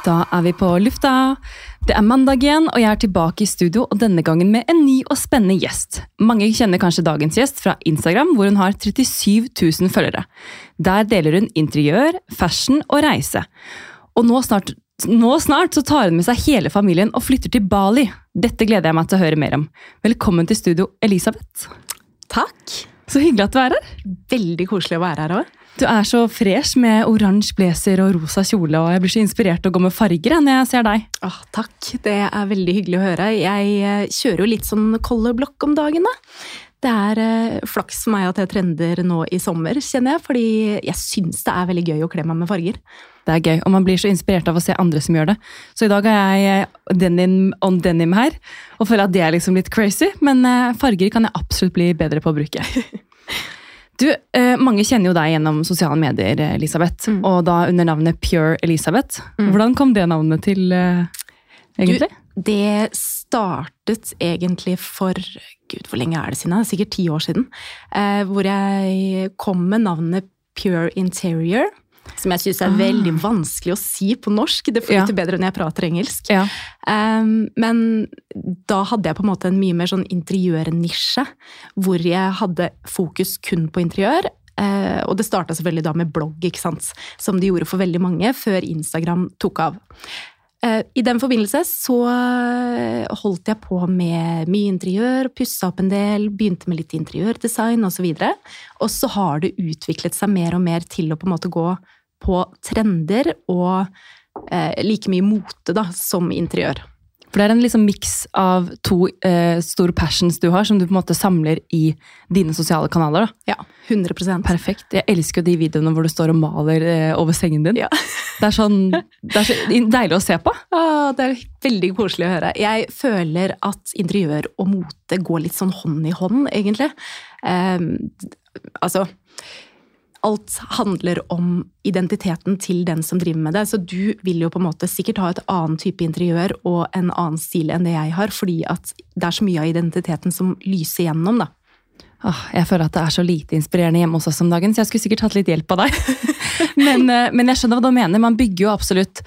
Da er vi på lufta. Det er mandag igjen, og jeg er tilbake i studio, og denne gangen med en ny og spennende gjest. Mange kjenner kanskje dagens gjest fra Instagram, hvor hun har 37 000 følgere. Der deler hun interiør, fashion og reise. Og nå snart, nå snart så tar hun med seg hele familien og flytter til Bali. Dette gleder jeg meg til å høre mer om. Velkommen til studio, Elisabeth. Takk. Så hyggelig at du er her. Veldig koselig å være her òg. Du er så fresh med oransje blazer og rosa kjole, og jeg blir så inspirert til å gå med farger når jeg ser deg. Åh, takk, det er veldig hyggelig å høre. Jeg eh, kjører jo litt sånn colorblokk om dagen, da. Det er eh, flaks for meg at jeg trender nå i sommer, kjenner jeg, fordi jeg syns det er veldig gøy å kle meg med farger. Det er gøy, og man blir så inspirert av å se andre som gjør det. Så i dag har jeg eh, denim on denim her, og føler at det er liksom litt crazy, men farger kan jeg absolutt bli bedre på å bruke. Du, eh, Mange kjenner jo deg gjennom sosiale medier, Elisabeth, Mm. og da under navnet Pure Elisabeth. Mm. Hvordan kom det navnet til, eh, egentlig? Du, det startet egentlig for Gud, hvor lenge er det siden? Er Sikkert ti år siden. Eh, hvor jeg kom med navnet Pure Interior. Som jeg syns er Ah. veldig vanskelig å si på norsk. Det Ja. bedre når jeg prater engelsk. Ja. Um, men da hadde jeg på en måte en mye mer sånn interiørnisje, hvor jeg hadde fokus kun på interiør. Uh, og det starta selvfølgelig da med blogg, ikke sant? som det gjorde for veldig mange, før Instagram tok av. Eh, I den forbindelse så holdt jeg på med mye interiør, pussa opp en del, begynte med litt interiørdesign osv. Og, så og så har det utviklet seg mer og mer til å på en måte gå på trender og eh, like mye mote da, som interiør. For det er en liksom miks av to eh, store passions du har, som du på en måte samler i dine sosiale kanaler. da. Ja, 100% Perfekt. Jeg elsker jo de videoene hvor du står og maler eh, over sengen din. Ja. Det er sånn, det er så deilig å se på. Ah, det er veldig koselig å høre. Jeg føler at interiør og mote går litt sånn hånd i hånd, egentlig. Eh, altså Alt handler om identiteten til den som driver med det. Så du vil jo på en måte sikkert ha et annen type interiør og en annen stil enn det jeg har, fordi at det er så mye av identiteten som lyser gjennom, da. Åh, jeg føler at det er så lite inspirerende hjemme hos oss om dagen, så jeg skulle sikkert hatt litt hjelp av deg. men, eh, men jeg skjønner hva du mener. Man bygger jo absolutt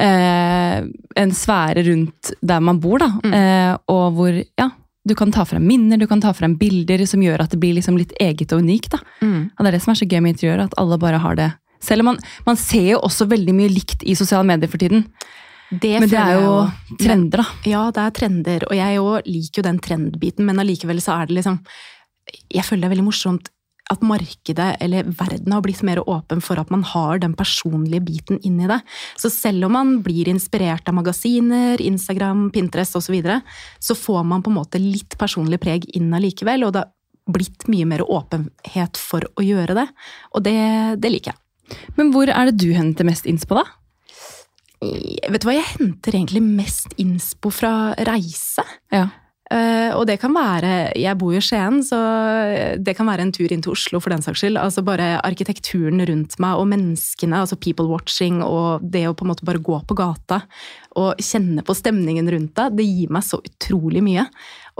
eh, en sfære rundt der man bor, da. Eh, og hvor ja, du kan ta frem minner, du kan ta frem bilder som gjør at det blir liksom litt eget og unikt. da. Og det er det som er så gøy med interiør, at alle bare har det. Selv om man, man ser jo også veldig mye likt i sosiale medier for tiden. Det Men det er jo trender, da. Ja, det er trender, og jeg òg liker jo den trendbiten, men allikevel så er det liksom Jeg føler det er veldig morsomt at markedet, eller verden, har blitt mer åpen for at man har den personlige biten inni det. Så selv om man blir inspirert av magasiner, Instagram, Pinterest osv., så, videre, så får man på en måte litt personlig preg inn allikevel, og det har blitt mye mer åpenhet for å gjøre det. Og det, det liker jeg. Men hvor er det du henter mest innspo, da? Vet du hva, jeg henter egentlig mest innspo fra reise. Ja. Eh, og det kan være Jeg bor jo i Skien, så det kan være en tur inn til Oslo for den saks skyld. Altså bare arkitekturen rundt meg og menneskene, altså people watching og det å på en måte bare gå på gata og kjenne på stemningen rundt deg, det gir meg så utrolig mye.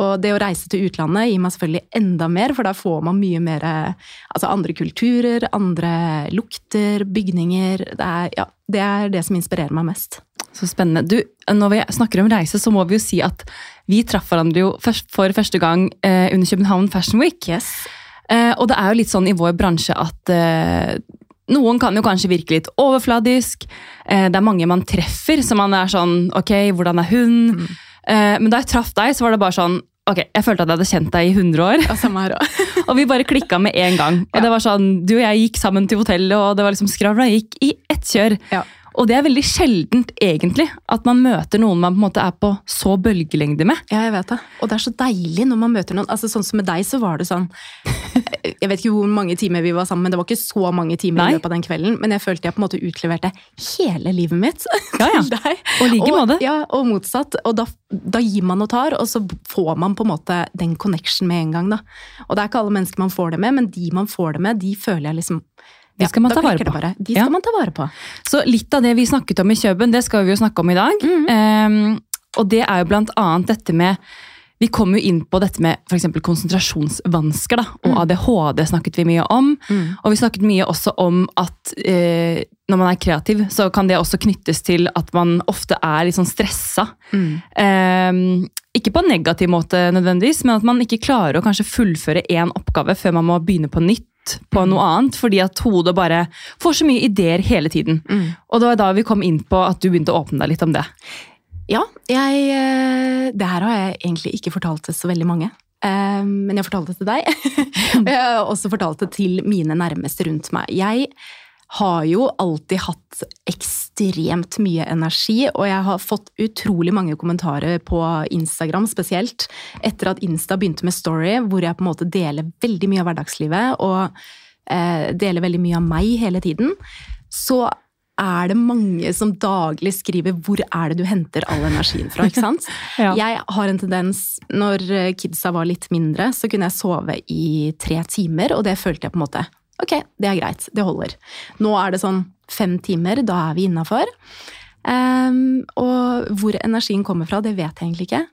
Og det å reise til utlandet gir meg selvfølgelig enda mer, for da får man mye mer altså andre kulturer, andre lukter, bygninger. Det er, ja, det er det som inspirerer meg mest. Så spennende. Du, når vi snakker om reise, så må vi jo si at vi traff hverandre jo først, for første gang eh, under København Fashion Week. Yes. Eh, og det er jo litt sånn i vår bransje at eh, noen kan jo kanskje virke litt overfladisk. Eh, det er mange man treffer, så man er sånn Ok, hvordan er hun? Eh, men da jeg traff deg, så var det bare sånn Ok, jeg følte at jeg hadde kjent deg i 100 år. Ja, samme her også. Og vi bare klikka med en gang. Og Ja. det var sånn, Du og jeg gikk sammen til hotellet, og det var liksom skravla gikk i ett kjør. Ja. Og det er veldig sjeldent, egentlig, at man møter noen man på en måte er på så bølgelengde med. Ja, jeg vet det. Og det er så deilig når man møter noen. Altså Sånn som med deg, så var det sånn Jeg vet ikke hvor mange timer vi var sammen, men det var ikke så mange timer Nei. i løpet av den kvelden. Men jeg følte jeg på en måte utleverte hele livet mitt Ja, ja. til deg. Og like måte. Ja, og motsatt. Og da, da gir man og tar, og så får man på en måte den connection med en gang. da. Og det er ikke alle mennesker man får det med, men de man får det med, de føler jeg liksom De skal man ta vare på. Bare. De Ja. man ta vare på. Så litt av det vi snakket om i Kjøben, det skal vi jo snakke om i dag. Mhm. Um, og det er jo blant annet dette med vi kom jo inn på dette med f.eks. konsentrasjonsvansker. da, Og Mm. ADHD snakket vi mye om. Mm. Og vi snakket mye også om at eh, når man er kreativ, så kan det også knyttes til at man ofte er litt sånn stressa. Mm. Eh, ikke på en negativ måte nødvendigvis, men at man ikke klarer å kanskje fullføre én oppgave før man må begynne på nytt på Mm. noe annet, fordi at hodet bare får så mye ideer hele tiden. Mm. Og det var da vi kom inn på at du begynte å åpne deg litt om det. Ja, jeg eh, Det her har jeg egentlig ikke fortalt til så veldig mange. Eh, Men jeg fortalte det til deg. Og jeg har også fortalt det til mine nærmeste rundt meg. Jeg har jo alltid hatt ekstremt mye energi, og jeg har fått utrolig mange kommentarer på Instagram spesielt, etter at Insta begynte med Story, hvor jeg på en måte deler veldig mye av hverdagslivet, og eh, deler veldig mye av meg hele tiden. Så er det mange som daglig skriver 'hvor er det du henter all energien fra'? ikke sant? Ja. Jeg har en tendens, når eh, kidsa var litt mindre, så kunne jeg sove i tre timer, og det følte jeg på en måte Ok, det er greit, det holder. Nå er det sånn fem timer, da er vi innafor. og hvor energien kommer fra, det vet jeg egentlig ikke.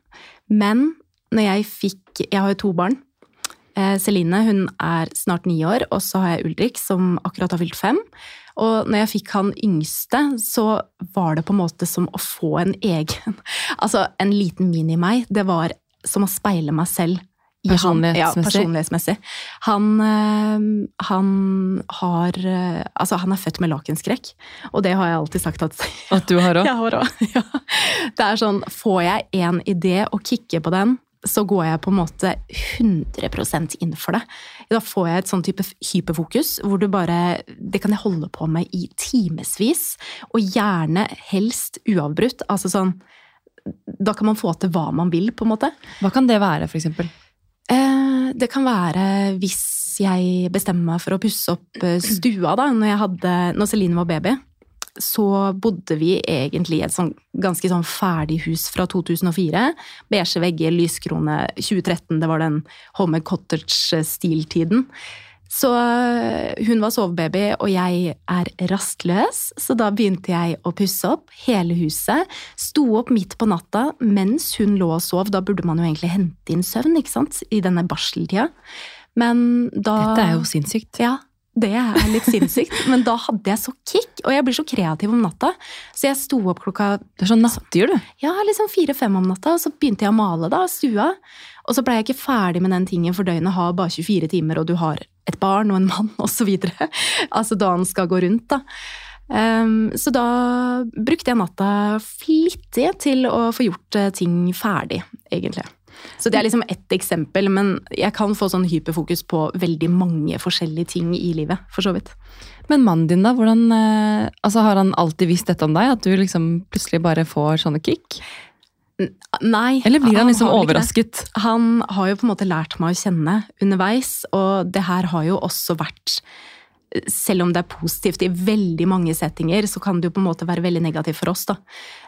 Men når jeg fikk Jeg har jo to barn. Eh, Celine hun er snart ni år, og så har jeg Ulrik som akkurat har fylt fem. Og når jeg fikk han yngste, så var det på en måte som å få en egen Altså en liten mini-meg. Det var som å speile meg selv. Han. Ja, Personlighetsmessig. personlighetsmessig. Han, øh, han har øh, Altså, han er født med lakenskrekk, og det har jeg alltid sagt at At du har òg? jeg har òg. Ja. Det er sånn, får jeg en idé og kicker på den, så går jeg på en måte 100% inn for det. Da får jeg et sånn type hyperfokus, hvor du bare Det kan jeg holde på med i timevis, og gjerne helst uavbrutt. Altså sånn Da kan man få til hva man vil, på en måte. Hva kan det være, for eksempel? Eh, Det kan være hvis jeg bestemmer meg for å pusse opp eh, stua, da, når, hadde, når Celine var baby. Så bodde vi egentlig i et sånn, ganske sånn ferdig hus fra 2004. Beige vegger, lyskrone. 2013, det var den Home Cottage-stiltiden. Så eh, hun var sovebaby, og jeg er rastløs, så da begynte jeg å pusse opp hele huset. Sto opp midt på natta mens hun lå og sov. Da burde man jo egentlig hente inn søvn, ikke sant? I denne barseltida. Men da Dette er jo sinnssykt. Ja, det er litt sinnssykt. Men da hadde jeg så kick, og jeg blir så kreativ om natta. Så jeg sto opp klokka Du er sånn nattdyr, du. ja, liksom fire-fem om natta, og så begynte jeg å male da, stua. Og så ble jeg ikke ferdig med den tingen, for døgnet har bare 24 timer, og du har et barn og en mann osv. Altså da han skal gå rundt, da. Um, så da brukte jeg natta flittig til å få gjort eh, ting ferdig, egentlig. Så det er liksom ett eksempel, men jeg kan få sånn hyperfokus på veldig mange forskjellige ting i livet, for så vidt. Men mannen din, da? Hvordan, eh, altså, har han alltid visst dette om deg? At du liksom plutselig bare får sånne kick? Nei. Eller blir han liksom ikke det. overrasket? Han har jo på en måte lært meg å kjenne underveis, og det her har jo også vært selv om det er positivt i veldig mange settinger, så kan det jo på en måte være veldig negativt for oss da,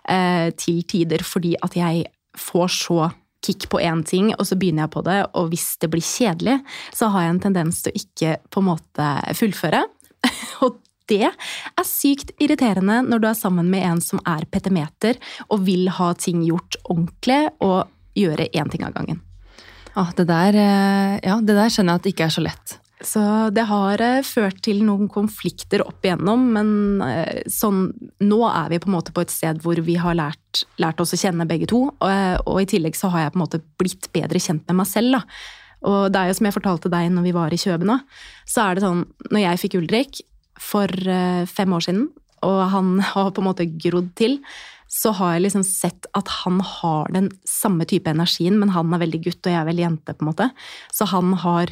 eh, til tider, fordi at jeg får så kick på én ting, og så begynner jeg på det, og hvis det blir kjedelig, så har jeg en tendens til å ikke på en måte fullføre. og det er sykt irriterende når du er sammen med en som er petimeter og vil ha ting gjort ordentlig og gjøre én ting av gangen. Ah, det, der, eh, ja, det der skjønner jeg at det ikke er så lett. Så det har eh, ført til noen konflikter opp igjennom, men eh, sånn, nå er vi på en måte på et sted hvor vi har lært, lært oss å kjenne begge to. Og, eh, og i tillegg så har jeg på en måte blitt bedre kjent med meg selv. Da. Og det er jo som jeg fortalte deg når vi var i Kjøben så er det sånn når jeg fikk Ulrik for fem år siden, og han har på en måte grodd til, så har jeg liksom sett at han har den samme type energien, men han er veldig gutt, og jeg er veldig jente, på en måte. Så han har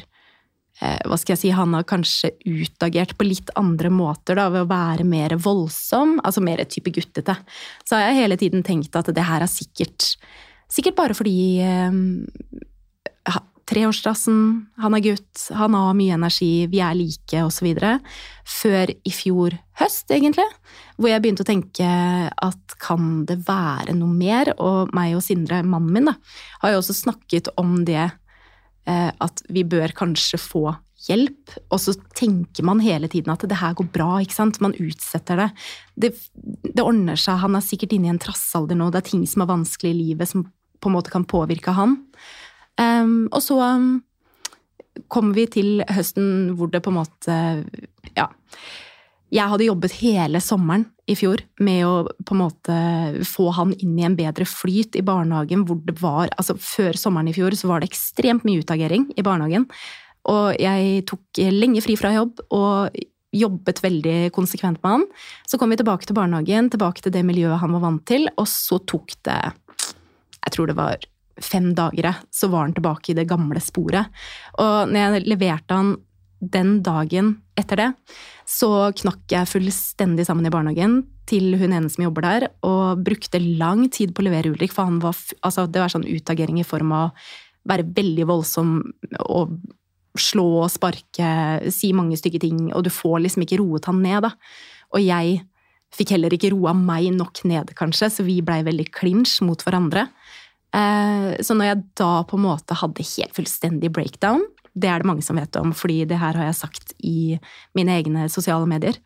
hva skal jeg si, han har kanskje utagert på litt andre måter da, ved å være mer voldsom, altså mer type guttete. Så har jeg hele tiden tenkt at det her er sikkert, sikkert bare fordi eh, treårsdassen, han er gutt, han har mye energi, vi er like osv. Før i fjor høst, egentlig, hvor jeg begynte å tenke at kan det være noe mer? Og meg og Sindre, mannen min, da, har jo også snakket om det eh, at vi bør kanskje få hjelp, og så tenker man hele tiden at det her går bra, ikke sant? Man utsetter det. Det, det ordner seg, han er sikkert inne i en trassalder nå, det er ting som er vanskelig i livet som på en måte kan påvirke han. Um, og så um, kommer vi til høsten hvor det på en måte Ja. Jeg hadde jobbet hele sommeren i fjor med å på en måte få han inn i en bedre flyt i barnehagen. hvor det var, altså Før sommeren i fjor så var det ekstremt mye utagering i barnehagen. Og jeg tok lenge fri fra jobb og jobbet veldig konsekvent med han. Så kom vi tilbake til barnehagen, tilbake til det miljøet han var vant til, og så tok det Jeg tror det var fem dager, så var han tilbake i det gamle sporet. Og når jeg leverte han den dagen etter det, så knakk jeg fullstendig sammen i barnehagen til hun ene som jobber der, og brukte lang tid på å levere Ulrik, for var, altså, det var sånn utagering i form av å være veldig voldsom og slå og sparke, si mange stygge ting, og du får liksom ikke roet han ned, da. Og jeg fikk heller ikke roa meg nok ned, kanskje, så vi blei veldig clinch mot hverandre. Eh, så når jeg da på en måte hadde helt fullstendig breakdown, det er det mange som vet om, fordi det her har jeg sagt i mine egne sosiale medier,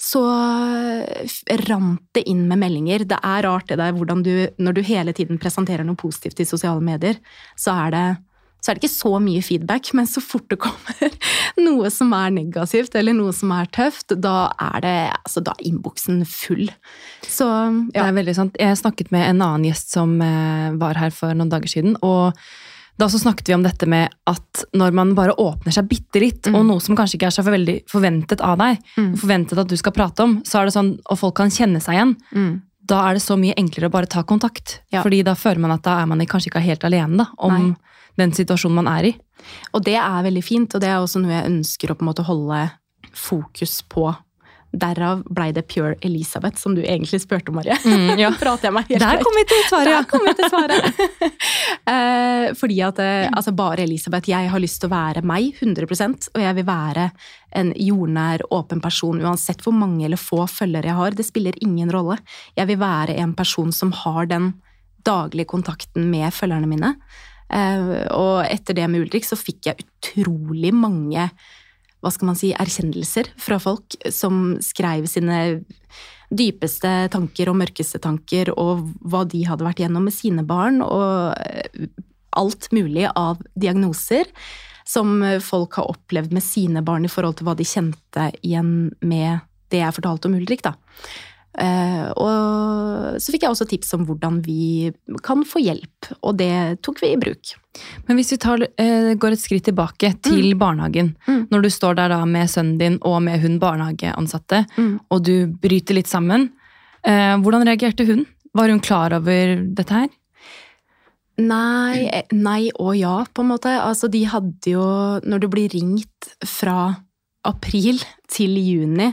så rant det inn med meldinger. Det er rart det der hvordan du, når du hele tiden presenterer noe positivt i sosiale medier, så er det så er det ikke så mye feedback, men så fort det kommer noe som er negativt eller noe som er tøft, da er det altså, er innboksen full. Så ja. Det er veldig sant. Jeg snakket med en annen gjest som eh, var her for noen dager siden. og da så snakket vi om dette med at når man bare åpner seg bitte litt, mm. og noe som kanskje ikke er så veldig forventet av deg, mm. forventet at du skal prate om, så er det sånn, og folk kan kjenne seg igjen, mm. da er det så mye enklere å bare ta kontakt. Ja. Fordi da føler man at da er man kanskje ikke helt alene da, om Nei den situasjonen man er i. Og det er veldig fint, og det er også noe jeg ønsker å på en måte holde fokus på. Derav blei det Pure Elisabeth, som du egentlig spurte om, Marie. Mm, ja. Prater jeg meg helt Der kom vi til svaret! Der kom vi til svaret. eh, fordi at eh, altså bare Elisabeth, jeg har lyst til å være meg 100% og jeg vil være en jordnær, åpen person uansett hvor mange eller få følgere jeg har. Det spiller ingen rolle. Jeg vil være en person som har den daglige kontakten med følgerne mine. Eh, og etter det med Ulrik så fikk jeg utrolig mange hva skal man si, erkjennelser fra folk som skrev sine dypeste tanker og mørkeste tanker, og hva de hadde vært gjennom med sine barn, og alt mulig av diagnoser som folk har opplevd med sine barn i forhold til hva de kjente igjen med det jeg fortalte om Ulrik. da. Eh, og så fikk jeg også tips om hvordan vi kan få hjelp, og det tok vi i bruk. Men hvis vi tar, eh, går et skritt tilbake til mm. barnehagen, mm. når du står der da med sønnen din og med hun barnehageansatte, mm. og du bryter litt sammen, eh, hvordan reagerte hun? Var hun klar over dette her? Nei, nei og ja, på en måte. Altså, de hadde jo Når du blir ringt fra april til juni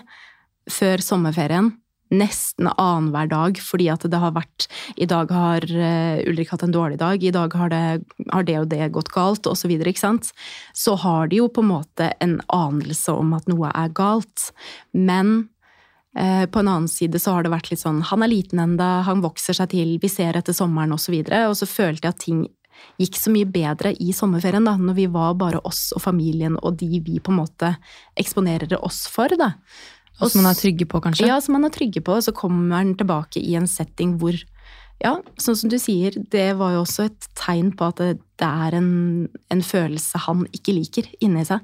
før sommerferien nesten annenhver dag fordi at det har vært I dag har uh, Ulrik hatt en dårlig dag, i dag har det, har det og det gått galt, osv. Så, så har de jo på en måte en anelse om at noe er galt. Men eh, på en annen side så har det vært litt sånn Han er liten enda, han vokser seg til, vi ser etter sommeren, osv. Og, så og så følte jeg at ting gikk så mye bedre i sommerferien, da, når vi var bare oss og familien og de vi på en måte eksponerer oss for. da. Og som man er trygge på, kanskje? Ja, som man er trygge på. Og så kommer han tilbake i en setting hvor ja, sånn som du sier, det var jo også et tegn på at det, det er en, en, følelse han ikke liker inni seg.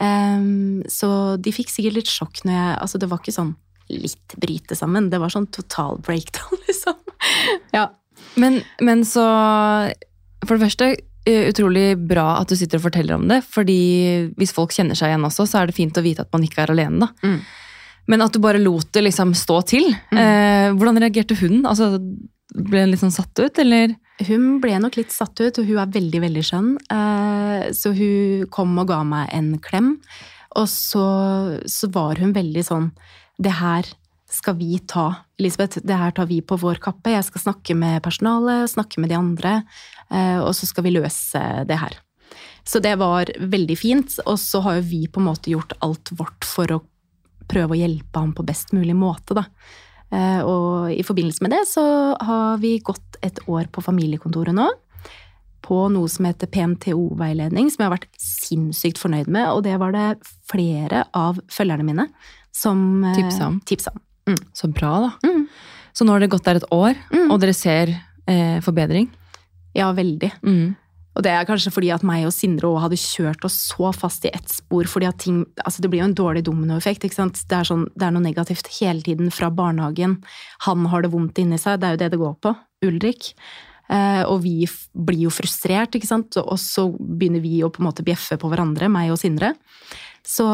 Um, så de fikk sikkert litt sjokk når jeg Altså, det var ikke sånn litt bryte sammen, det var sånn total breakdown, liksom. ja. Men, men så For det første, utrolig bra at du sitter og forteller om det. fordi hvis folk kjenner seg igjen også, så er det fint å vite at man ikke er alene. da. Mm. Men at du bare lot det liksom stå til. Mm. Eh, hvordan reagerte hun? Altså, ble hun litt sånn satt ut, eller? Hun ble nok litt satt ut, og hun er veldig, veldig skjønn. Eh, så hun kom og ga meg en klem. Og så, så, var hun veldig sånn Det her skal vi ta, Elisabeth. Det her tar vi på vår kappe. Jeg skal snakke med personalet, snakke med de andre, eh, og så skal vi løse det her. Så det var veldig fint. Og så har jo vi på en måte gjort alt vårt for å prøve å hjelpe ham på best mulig måte, da. Eh, og i forbindelse med det så har vi gått et år på familiekontoret nå. På noe som heter PMTO-veiledning, som jeg har vært sinnssykt fornøyd med. Og det var det flere av følgerne mine som eh, tipsa om. Tipsa om. Mm. Så bra, da. Mm. Så nå har det gått der et år, mm. og dere ser eh, forbedring? Ja, veldig. Mm. Og det er kanskje fordi at meg og Sindre òg hadde kjørt oss så fast i ett spor. fordi at ting, altså Det blir jo en dårlig dominoeffekt. ikke sant? Det er, sånn, det er noe negativt hele tiden fra barnehagen. Han har det vondt inni seg, det er jo det det går på. Ulrik. Eh, og vi blir jo frustrert, ikke sant. Og så begynner vi å på en måte bjeffe på hverandre, meg og Sindre. Så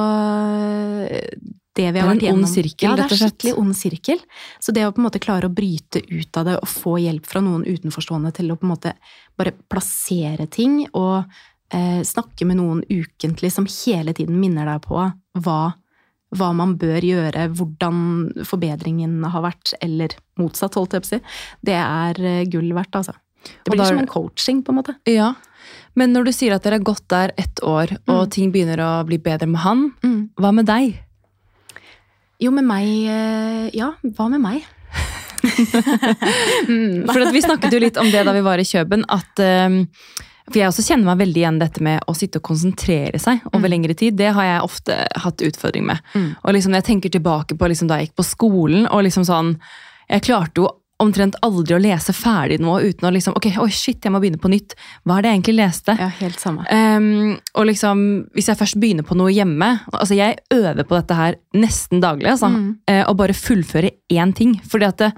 det vi har Det er en ond sirkel, rett og slett. ja, det er skikkelig ond sirkel. Så det å på en måte klare å bryte ut av det og få hjelp fra noen utenforstående til å på en måte bare plassere ting og eh, snakke med noen ukentlig som hele tiden minner deg på hva, hva man bør gjøre, hvordan forbedringen har vært, eller motsatt, holdt jeg på å si, det er eh, gull verdt, altså. Det blir da er- som en coaching, på en måte. Ja. Men når du sier at dere har gått der ett år, og Mm. ting begynner å bli bedre med han, hva med deg? Jo, med meg eh, Ja, hva med meg? Mm. For vi snakket jo litt om det da vi var i Kjøben, at um, For jeg også kjenner meg veldig igjen dette med å sitte og konsentrere seg over Mm. lengre tid. Det har jeg ofte hatt utfordring med. Mm. Og liksom når jeg tenker tilbake på liksom da jeg gikk på skolen, og liksom sånn Jeg klarte jo omtrent aldri å lese ferdig noe uten å liksom Ok, oi, shit, jeg må begynne på nytt. Hva er det jeg egentlig leste? Ja, helt samme. Um, og liksom, hvis jeg først begynner på noe hjemme altså Jeg øver på dette her nesten daglig. Altså, Mm. Uh, Og bare fullføre én ting. Fordi at det,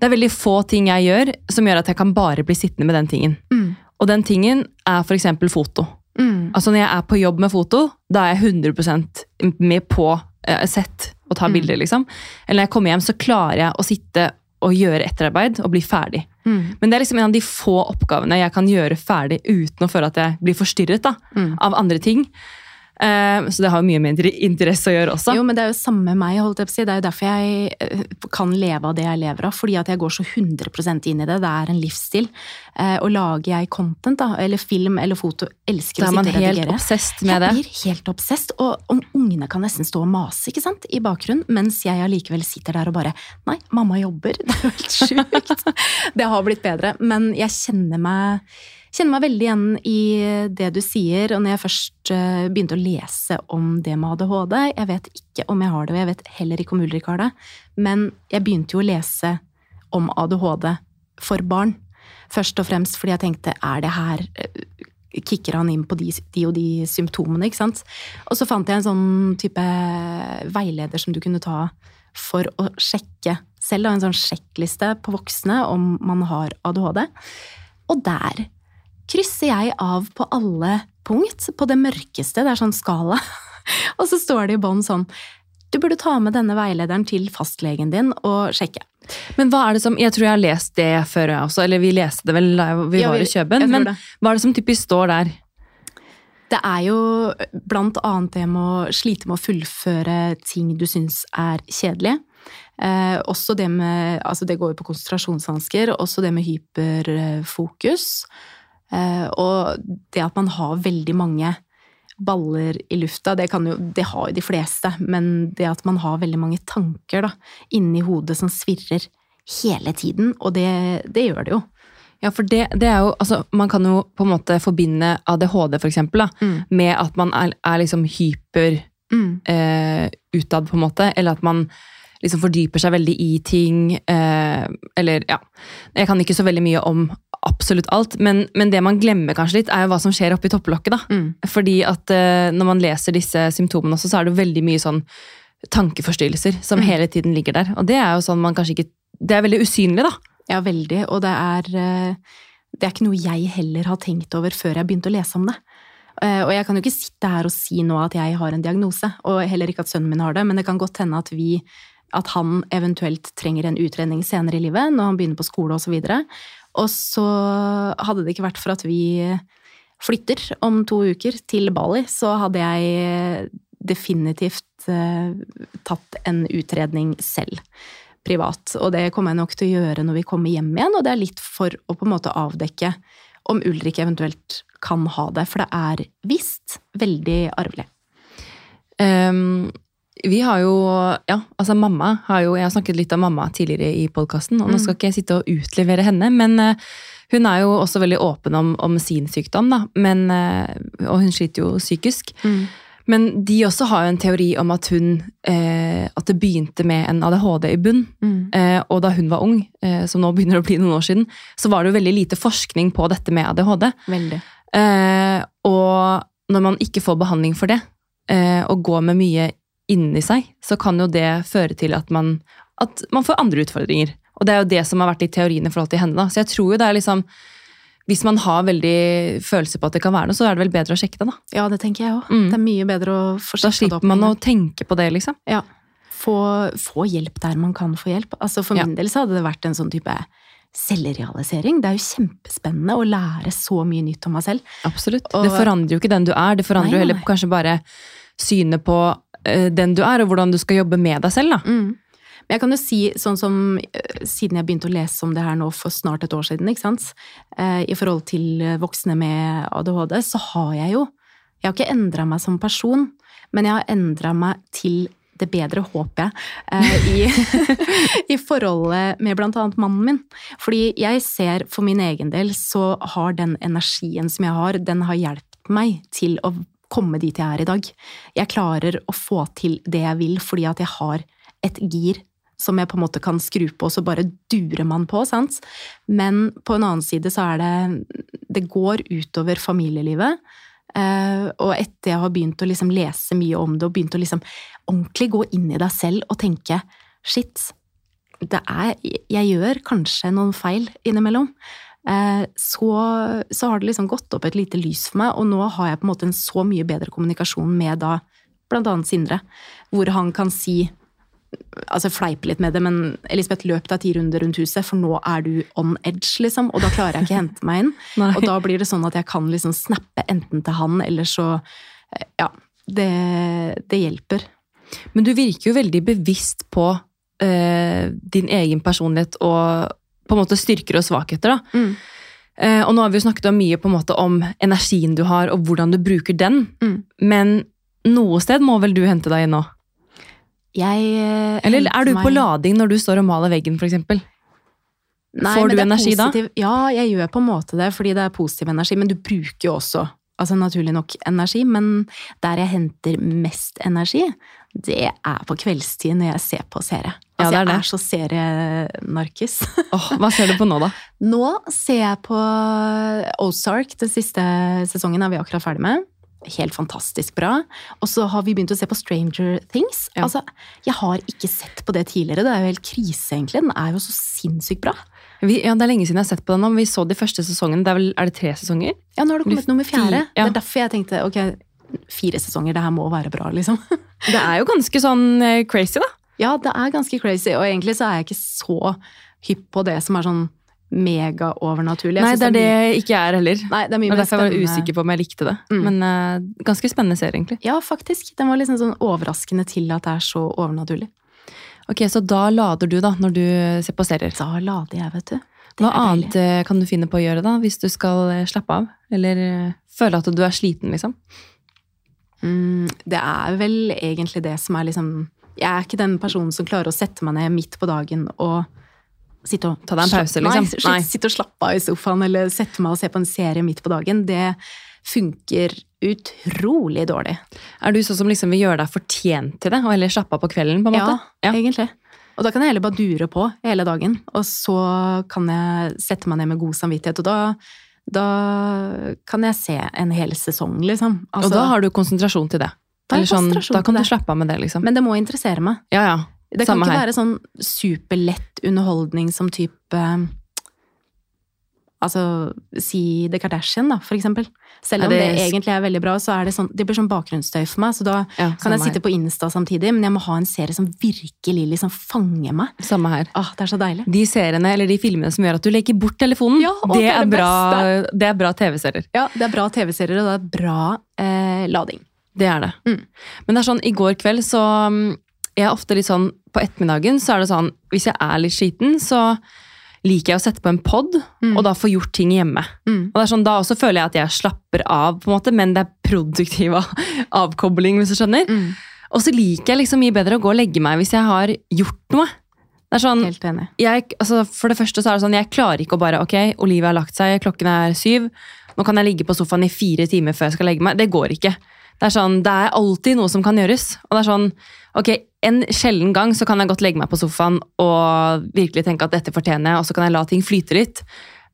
det er veldig få ting jeg gjør som gjør at jeg kan bare bli sittende med den tingen. Mm. Og den tingen er f.eks. foto. Mm. Altså Når jeg er på jobb med foto, da er jeg 100% med på uh, sett og ta Mm. bilder. liksom. Eller når jeg kommer hjem, så klarer jeg å sitte og gjøre etterarbeid og bli ferdig. Mm. Men det er liksom en av de få oppgavene jeg kan gjøre ferdig uten å føle at jeg blir forstyrret da, Mm. av andre ting. Eh, så det har mye med interesse å gjøre også. Jo, men det er jo samme med meg, holdt jeg på å si. Det er jo derfor jeg eh, kan leve av det jeg lever av. Fordi at jeg går så 100% inn i det. Det er en livsstil. Eh, og lager jeg content, da, eller film eller foto, elsker da er man helt obsesst med det. Jeg blir helt obsesst. og om ungene kan nesten stå og mase ikke sant, i bakgrunnen, mens jeg allikevel sitter der og bare Nei, mamma jobber. Det er jo helt sjukt. det har blitt bedre. Men jeg kjenner meg, kjenner meg veldig igjen i det du sier. Og når jeg først eh, begynte å lese om det med ADHD Jeg vet ikke om jeg har det, og jeg vet heller ikke om Ulrik har det, men jeg begynte jo å lese om ADHD for barn. Først og fremst fordi jeg tenkte er det her eh, kicker han inn på de, de og de symptomene, ikke sant. Og så fant jeg en sånn type veileder som du kunne ta for å sjekke selv, en sånn sjekkliste på voksne om man har ADHD. Og der krysser jeg av på alle punkt, på det mørkeste, det er sånn skala. Og så står det i bånn sånn du burde ta med denne veilederen til fastlegen din og sjekke. Men hva er det som, Jeg tror jeg har lest det før jeg også, eller vi leste det vel da vi var i Kjøben. Men hva er det som typisk står der? Det er jo blant annet det med å slite med å fullføre ting du syns er kjedelig. Eh, også det med Altså, det går jo på konsentrasjonsvansker. Også det med hyperfokus. Eh, og det at man har veldig mange baller i lufta, det, kan jo, det har jo de fleste. Men det at man har veldig mange tanker da, inni hodet som svirrer hele tiden, og det, det gjør det jo. Ja, for det, det er jo, altså, Man kan jo på en måte forbinde ADHD for eksempel, da, Mm. med at man er, er liksom hyper Mm. eh, utad, på en måte. Eller at man liksom fordyper seg veldig i ting. Eh, eller ja. Jeg kan ikke så veldig mye om absolutt alt, men, men det man glemmer kanskje litt, er jo hva som skjer oppi topplokket. da. Mm. Fordi at uh, når man leser disse symptomene også, så er det jo veldig mye sånn tankeforstyrrelser som Mm. hele tiden ligger der. Og det er jo sånn man kanskje ikke Det er veldig usynlig, da. Ja, veldig. Og det er, eh, det er ikke noe jeg heller har tenkt over før jeg begynte å lese om det. Eh, Og jeg kan jo ikke sitte her og si nå at jeg har en diagnose, og heller ikke at sønnen min har det, men det kan godt hende at vi at han eventuelt trenger en utredning senere i livet, når han begynner på skole osv. Og, og så hadde det ikke vært for at vi flytter om to uker til Bali, så hadde jeg definitivt eh, tatt en utredning selv privat. Og det kommer jeg nok til å gjøre når vi kommer hjem igjen, og det er litt for å på en måte avdekke om Ulrik eventuelt kan ha det, for det er visst veldig arvelig. Ehm, vi har jo Ja, altså mamma har jo Jeg har snakket litt om mamma tidligere i podkasten, og nå Mm. skal ikke jeg sitte og utlevere henne, men eh, hun er jo også veldig åpen om, om sin sykdom, da. Men, eh, og hun sliter jo psykisk. Men de også har jo en teori om at hun eh, At det begynte med en ADHD i bunn. Mm. Eh, og da hun var ung, eh, som nå begynner å bli noen år siden, så var det jo veldig lite forskning på dette med ADHD. Veldig. Eh, og når man ikke får behandling for det, eh, og går med mye inni seg, så kan jo det føre til at man, at man får andre utfordringer. Og det er jo det som har vært litt teorien i forhold til henne. da. Så jeg tror jo det er liksom Hvis man har veldig følelse på at det kan være noe, så er det vel bedre å sjekke det, da. Ja, det tenker jeg òg. Mm. Det er mye bedre å få Da sjekka det opp. slipper man å tenke på det, liksom. Ja. Få, få hjelp der man kan få hjelp. Altså For Ja. min del så hadde det vært en sånn type selvrealisering. Det er jo kjempespennende å lære så mye nytt om meg selv. Absolutt. Og- det forandrer jo ikke den du er, det forandrer jo heller kanskje bare synet på den du er, og hvordan du skal jobbe med deg selv, da. Mm. Men jeg kan jo si, sånn som eh, siden jeg begynte å lese om det her nå for snart et år siden, ikke sant, eh, i forhold til eh, voksne med ADHD, så har jeg jo Jeg har ikke endra meg som person, men jeg har endra meg til det bedre, håper jeg, eh, i, i forholdet med annet mannen min. Fordi jeg ser for min egen del så har den energien som jeg har, den har hjulpet meg til å komme dit jeg er i dag. Jeg klarer å få til det jeg vil fordi at jeg har et gir som jeg på en måte kan skru på, og så bare durer man på, sant? Men på en annen side så er det Det går utover familielivet. Eh, og etter jeg har begynt å liksom lese mye om det, og begynt å liksom ordentlig gå inn i deg selv og tenke shit, det er Jeg gjør kanskje noen feil innimellom. Eh, så, så har det liksom gått opp et lite lys for meg, og nå har jeg på en måte en så mye bedre kommunikasjon med da annet Sindre, hvor han kan si altså fleipe litt med det, men Elisabeth, løp deg ti runder rundt huset, for nå er du on edge, liksom, og da klarer jeg ikke å hente meg inn. Og da blir det sånn at jeg kan liksom snappe enten til han, eller så eh, Ja. Det, det hjelper. Men du virker jo veldig bevisst på eh, din egen personlighet og på en måte styrker og svakheter. da. Mm. Uh, og nå har vi jo snakket om mye på en måte om energien du har, og hvordan du bruker den. Mm. Men noe sted må vel du hente deg inn nå? Jeg eh, Eller er du på meg- lading når du står og maler veggen, f.eks.? Nei, Får du energi positiv... da? Ja, jeg gjør på en måte det, fordi det er positiv energi. Men du bruker jo også, altså naturlig nok, energi. Men der jeg henter mest energi, det er på kveldstid når jeg ser på serie. Ja, Altså, det er det. jeg er så serienarkis. oh, hva ser du på nå, da? Nå ser jeg på Ozark, den siste sesongen er vi akkurat ferdig med. Helt fantastisk bra. Og så har vi begynt å se på Stranger Things. Ja. Altså, Jeg har ikke sett på det tidligere. Det er jo helt krise, egentlig. Den er jo så sinnssykt bra. Vi, ja, Det er lenge siden jeg har sett på den nå, vi så de første sesongene. Det er, vel, er det tre sesonger? Ja, nå har det kommet nummer fjerde. Ja. Det er derfor jeg tenkte ok, fire sesonger, det her må være bra, liksom. Det er jo ganske sånn eh, crazy, da. Ja, det er ganske crazy, og egentlig så er jeg ikke så hypp på det som er sånn mega-overnaturlig. Nei, det er det jeg ikke er heller. Nei, det er mye mer derfor jeg var usikker på om jeg likte det. Mm. Men uh, ganske spennende serie, egentlig. Ja, faktisk. Den var liksom sånn overraskende til at det er så overnaturlig. Ok, Så da lader du, da, når du ser på serier. Da lader jeg, vet du. Det Hva deilig. annet eh, kan du finne på å gjøre, da, hvis du skal eh, slappe av? Eller føle at du er sliten, liksom? Mm, det er vel egentlig det som er liksom Jeg er ikke den personen som klarer å sette meg ned midt på dagen og sitte og Ta deg en pause, liksom? Nei, Nei. sitte og slappe av i sofaen eller sette meg og se på en serie midt på dagen. Det funker utrolig dårlig. Er du sånn som liksom vil gjøre deg fortjent til det, og heller slappe av på kvelden? på en måte? Ja, egentlig. Og da kan jeg heller bare dure på hele dagen, og så kan jeg sette meg ned med god samvittighet. Og da, da kan jeg se en hel sesong, liksom. og da har du konsentrasjon til det. Eller sånn, da kan du slappe av med det, liksom. Men det må interessere meg. ja, ja. Det kan ikke her. være sånn superlett underholdning som type Altså, si The Kardashian, da, for eksempel. Selv om det, det- egentlig er veldig bra, så er det sånn Det blir sånn bakgrunnsstøy for meg. Så da ja kan jeg samme sitte på Insta samtidig, men jeg må ha en serie som virkelig liksom fanger meg. Samme her. Åh, det er så deilig. De seriene eller de filmene som gjør at du leker bort telefonen, Ja, det, det er bra, det er bra TV-serier. Ja, det er bra TV-serier, og det er bra eh, lading. Det er det. Mm. Men det er sånn, i går kveld så mm, Jeg er ofte litt sånn På ettermiddagen så er det sånn Hvis jeg er litt sliten, så liker jeg å sette på en pod, Mm. og da få gjort ting hjemme. Mm. Og det er sånn, Da også føler jeg at jeg slapper av, på en måte, men det er produktiv avkobling, hvis du skjønner. Mm. Og så liker jeg liksom mye bedre å gå og legge meg hvis jeg har gjort noe. Det er sånn, Helt enig. jeg, altså For det første så er det sånn, jeg klarer ikke å bare Ok, Olivia har lagt seg, klokken er syv. Nå kan jeg ligge på sofaen i fire timer før jeg skal legge meg. Det går ikke. Det er sånn, det er alltid noe som kan gjøres. Og det er sånn, ok, En sjelden gang så kan jeg godt legge meg på sofaen og virkelig tenke at dette fortjener jeg, og så kan jeg la ting flyte litt.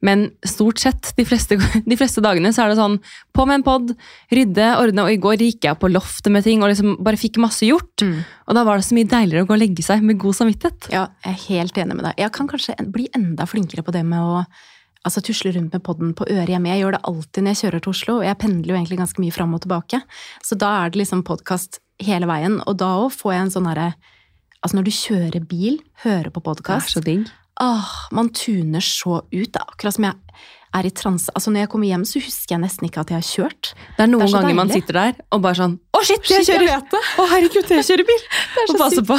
Men stort sett, de fleste, de fleste dagene, så er det sånn på med en pod, rydde, ordne. Og i går gikk jeg på loftet med ting og liksom bare fikk masse gjort. Mm. Og da var det så mye deiligere å gå og legge seg med god samvittighet. Ja, jeg er helt enig med deg. Jeg kan kanskje bli enda flinkere på det med å altså, tusle rundt med podden på øret hjemme. Jeg gjør det alltid når jeg kjører til Oslo, og jeg pendler jo egentlig ganske mye fram og tilbake. Så da er det liksom podkast hele veien, og da òg får jeg en sånn herre Altså når du kjører bil, hører på podkast. Åh, man tuner så ut. Det er akkurat som jeg er i transe. Altså Når jeg kommer hjem, så husker jeg nesten ikke at jeg har kjørt. Det er noen Det er ganger ganger man sitter der og bare sånn Å, shit, jeg Shit, jeg kjører! Å, herregud, jeg kjører bil! Og passe på.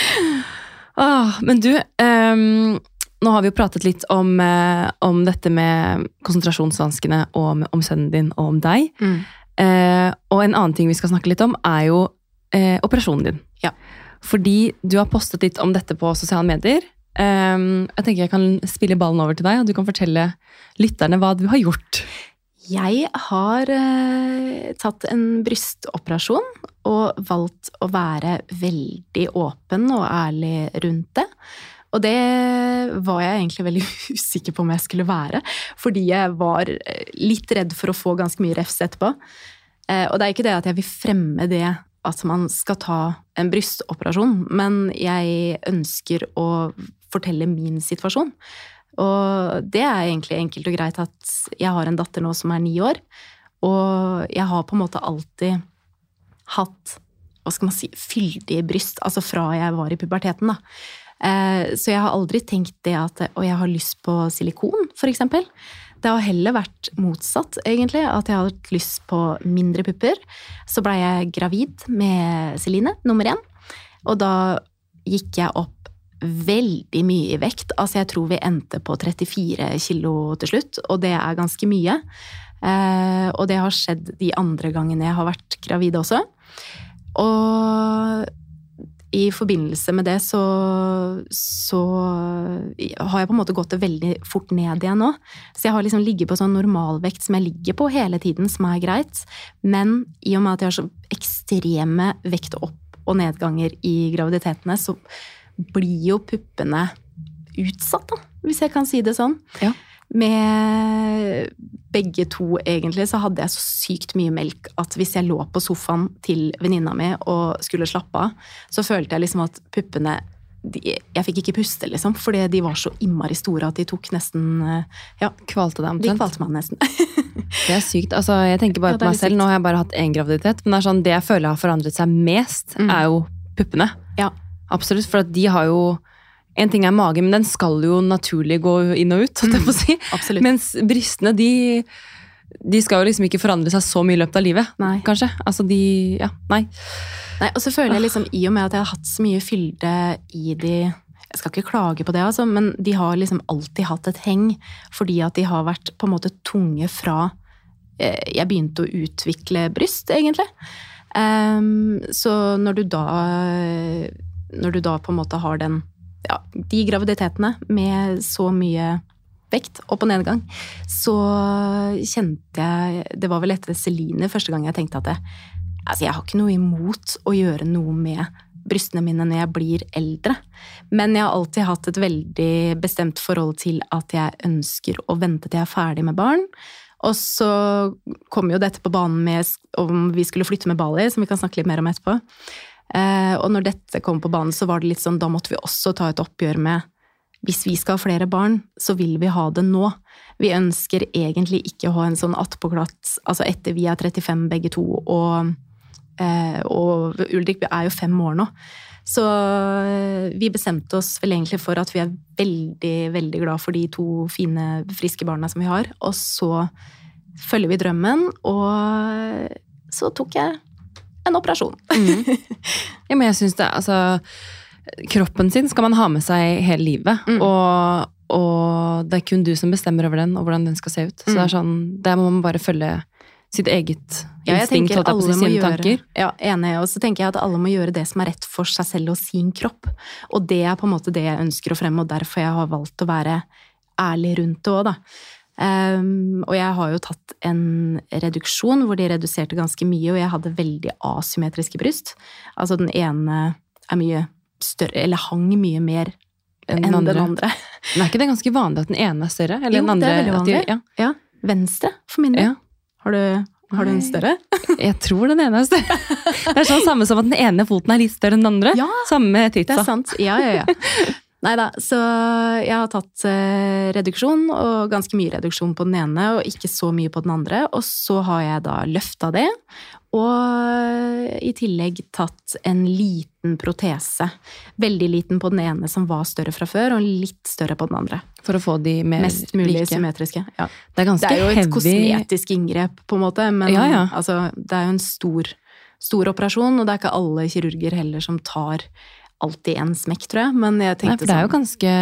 Åh, men du, ehm, nå har vi jo pratet litt om, eh, om dette med konsentrasjonsvanskene og om, om sønnen din og om deg. Eh, og en annen ting vi skal snakke litt om, er jo eh, operasjonen din. Ja. Fordi du har postet litt om dette på sosiale medier. Ehm, jeg tenker jeg kan spille ballen over til deg, og du kan fortelle lytterne hva du har gjort. Jeg har eh, tatt en brystoperasjon og valgt å være veldig åpen og ærlig rundt det. Og det var jeg egentlig veldig usikker på om jeg skulle være, fordi jeg var eh, litt redd for å få ganske mye refs etterpå. Eh, og det er ikke det at jeg vil fremme det at man skal ta en brystoperasjon, men jeg ønsker å fortelle min situasjon. Og det er egentlig enkelt og greit at jeg har en datter nå som er ni år, og jeg har på en måte alltid hatt hva skal man si, fyldige bryst, altså fra jeg var i puberteten, da. Eh, Så jeg har aldri tenkt det at Og jeg har lyst på silikon, eksempel. Det har heller vært motsatt, egentlig. At jeg har hatt lyst på mindre pupper. Så blei jeg gravid med Celine, nummer én. Og da gikk jeg opp veldig mye i vekt. Altså, jeg tror vi endte på 34 kilo til slutt, og det er ganske mye. Eh, og det har skjedd de andre gangene jeg har vært gravid også. Og i forbindelse med det så, så har jeg på en måte gått det veldig fort ned igjen nå. Så jeg har liksom ligget på sånn normalvekt som jeg ligger på hele tiden, som er greit. Men i og med at jeg har så ekstreme vekt opp- og nedganger i graviditetene, så blir jo puppene utsatt, da, hvis jeg kan si det sånn. Ja. Med begge to, egentlig, så hadde jeg så sykt mye melk at hvis jeg lå på sofaen til venninna mi og skulle slappe av, så følte jeg liksom at puppene de, Jeg fikk ikke puste, liksom, fordi de var så innmari store at de tok nesten eh, Ja, Kvalte deg de kvalte meg nesten. Det er sykt. Altså, jeg tenker bare Ja, på meg selv. sykt. Nå har jeg bare hatt én graviditet, men det sånn, det jeg føler har forandret seg mest, Mm. er jo puppene. Ja. Absolutt, for de har jo En ting er magen, men den skal jo naturlig gå inn og ut, Mm, si. Mens brystene, de, de skal jo liksom ikke forandre seg så mye i løpet av livet. Nei. Kanskje. Altså de Ja, nei. Nei, og så føler jeg liksom, i og med at jeg har hatt så mye fylde i de Jeg skal ikke klage på det, altså, men de har liksom alltid hatt et heng. Fordi at de har vært på en måte tunge fra eh, jeg begynte å utvikle bryst, egentlig. Um, så når du da Når du da på en måte har den Ja, de graviditetene med så mye vekt, opp og nedgang, så kjente jeg Det var vel etter Celine første gang jeg tenkte at jeg, Altså, jeg har ikke noe imot å gjøre noe med brystene mine når jeg blir eldre. Men jeg har alltid hatt et veldig bestemt forhold til at jeg ønsker å vente til jeg er ferdig med barn. Og så kom jo dette på banen med om vi skulle flytte med Bali, som vi kan snakke litt mer om etterpå. Eh, og når dette kom på banen, så var det litt sånn, da måtte vi også ta et oppgjør med hvis vi skal ha flere barn, så vil vi ha det nå. Vi ønsker egentlig ikke å ha en sånn attpåklatt Altså etter vi er 35 begge to, og, eh, og Ulrik er jo fem år nå. Så eh, vi bestemte oss vel egentlig for at vi er veldig, veldig glad for de to fine, friske barna som vi har. Og så følger vi drømmen, og så tok jeg en operasjon. Ja, men jeg synes det, altså Kroppen sin skal man ha med seg hele livet. Mm. Og, og det er kun du som bestemmer over den, og hvordan den skal se ut. Så Mm. det er sånn, der må man bare følge sitt eget Ja, jeg instinkt, å alle sine gjøre, tanker. ja, enig. Og så tenker jeg at alle må gjøre det som er rett for seg selv og sin kropp. Og det er på en måte det jeg ønsker å fremme, og derfor jeg har valgt å være ærlig rundt det òg, da. Um, og jeg har jo tatt en reduksjon hvor de reduserte ganske mye, og jeg hadde veldig asymmetriske bryst. Altså den ene er mye større, eller hang mye mer enn den andre. Den andre. Men er ikke det ganske vanlig at den ene er større? Eller jo, den andre, det er veldig vanlig. De, ja. ja. Venstre, for min del. Ja. Har du har du en større? Jeg tror den ene er større. Det er sånn samme som at den ene foten er litt større enn den andre. Ja, samme titsa. Det er sant. Ja, ja, ja. Nei da, så jeg har tatt eh, reduksjon, og ganske mye reduksjon på den ene, og ikke så mye på den andre. Og så har jeg da løfta det, og i tillegg tatt en liten protese. Veldig liten på den ene som var større fra før, og litt større på den andre. For å få de mer Mest mulig like. symmetriske. Ja. Det, er det er jo et heavy. kosmetisk inngrep, på en måte, men ja, ja. Altså, det er jo en stor, stor operasjon, og det er ikke alle kirurger heller som tar alltid én smekk, tror jeg. Men jeg tenkte Nei, for det er jo sånn ganske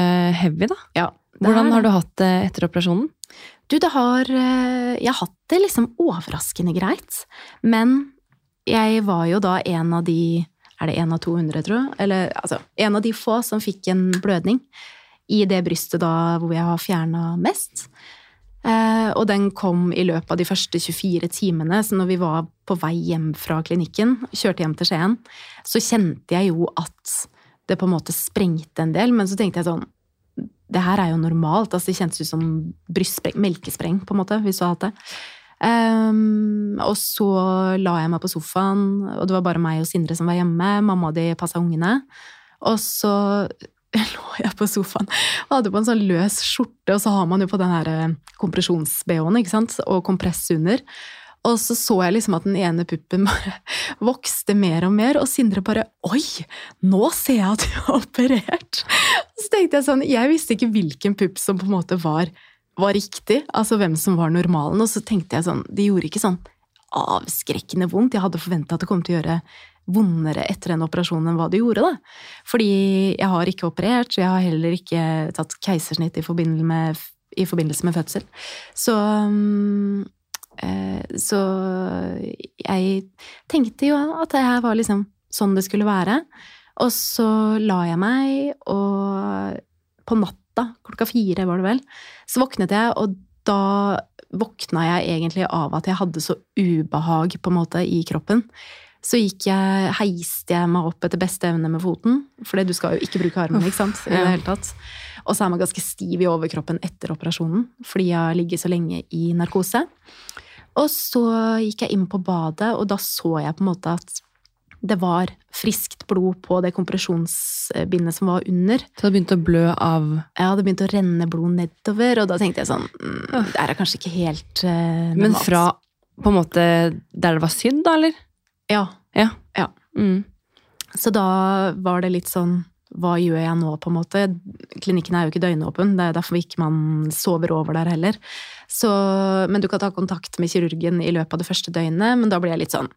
heavy, da. ja, Hvordan har du hatt det etter operasjonen? Du, det har eh, Jeg har hatt det liksom overraskende greit. Men jeg var jo da en av de Er det en av 200, tror jeg? Eller altså en av de få som fikk en blødning i det brystet da hvor jeg har fjerna mest. Eh, og den kom i løpet av de første 24 timene, så når vi var på vei hjem fra klinikken, kjørte hjem til Skien, så kjente jeg jo at det på en måte sprengte en del, men så tenkte jeg sånn Det her er jo normalt. altså Det kjentes ut som brystspreng, melkespreng, på en måte, hvis du har hatt det. Um, og så la jeg meg på sofaen, og det var bare meg og Sindre som var hjemme. Mamma og de passa ungene. Og så lå jeg på sofaen og hadde på en sånn løs skjorte, og så har man jo på den her eh, kompresjons-BH-en, ikke sant, og kompress under. Og så så jeg liksom at den ene puppen bare vokste mer og mer, og Sindre bare Oi! Nå ser jeg at du har operert! Så tenkte jeg sånn Jeg visste ikke hvilken pupp som på en måte var, var riktig, altså hvem som var normalen, og så tenkte jeg sånn Det gjorde ikke sånn avskrekkende vondt. Jeg hadde forventa at det kom til å gjøre vondere etter en operasjon enn hva det gjorde, da. Fordi jeg har ikke operert, så jeg har heller ikke tatt keisersnitt i forbindelse med, i forbindelse med fødsel. Så um, så jeg tenkte jo at det her var liksom sånn det skulle være. Og så la jeg meg, og på natta, klokka fire var det vel, så våknet jeg, og da våkna jeg egentlig av at jeg hadde så ubehag på en måte i kroppen. Så jeg, heiste jeg meg opp etter beste evne med foten, for du skal jo ikke bruke armene. ikke sant? I det hele tatt. Og så er man ganske stiv i overkroppen etter operasjonen, fordi jeg har ligget så lenge i narkose. Og så gikk jeg inn på badet, og da så jeg på en måte at det var friskt blod på det kompresjonsbindet som var under. Så det begynte å blø av Ja, det begynte å renne blod nedover, og da tenkte jeg sånn mm, Det er kanskje ikke helt uh. Men fra på en måte der det var sydd, da, eller? Ja. Ja. ja. Mm. Så da var det litt sånn hva gjør jeg nå, på en måte? Klinikken er jo ikke døgnåpen, det er derfor ikke man sover over der heller. Så, men du kan ta kontakt med kirurgen i løpet av det første døgnet, men da blir jeg litt sånn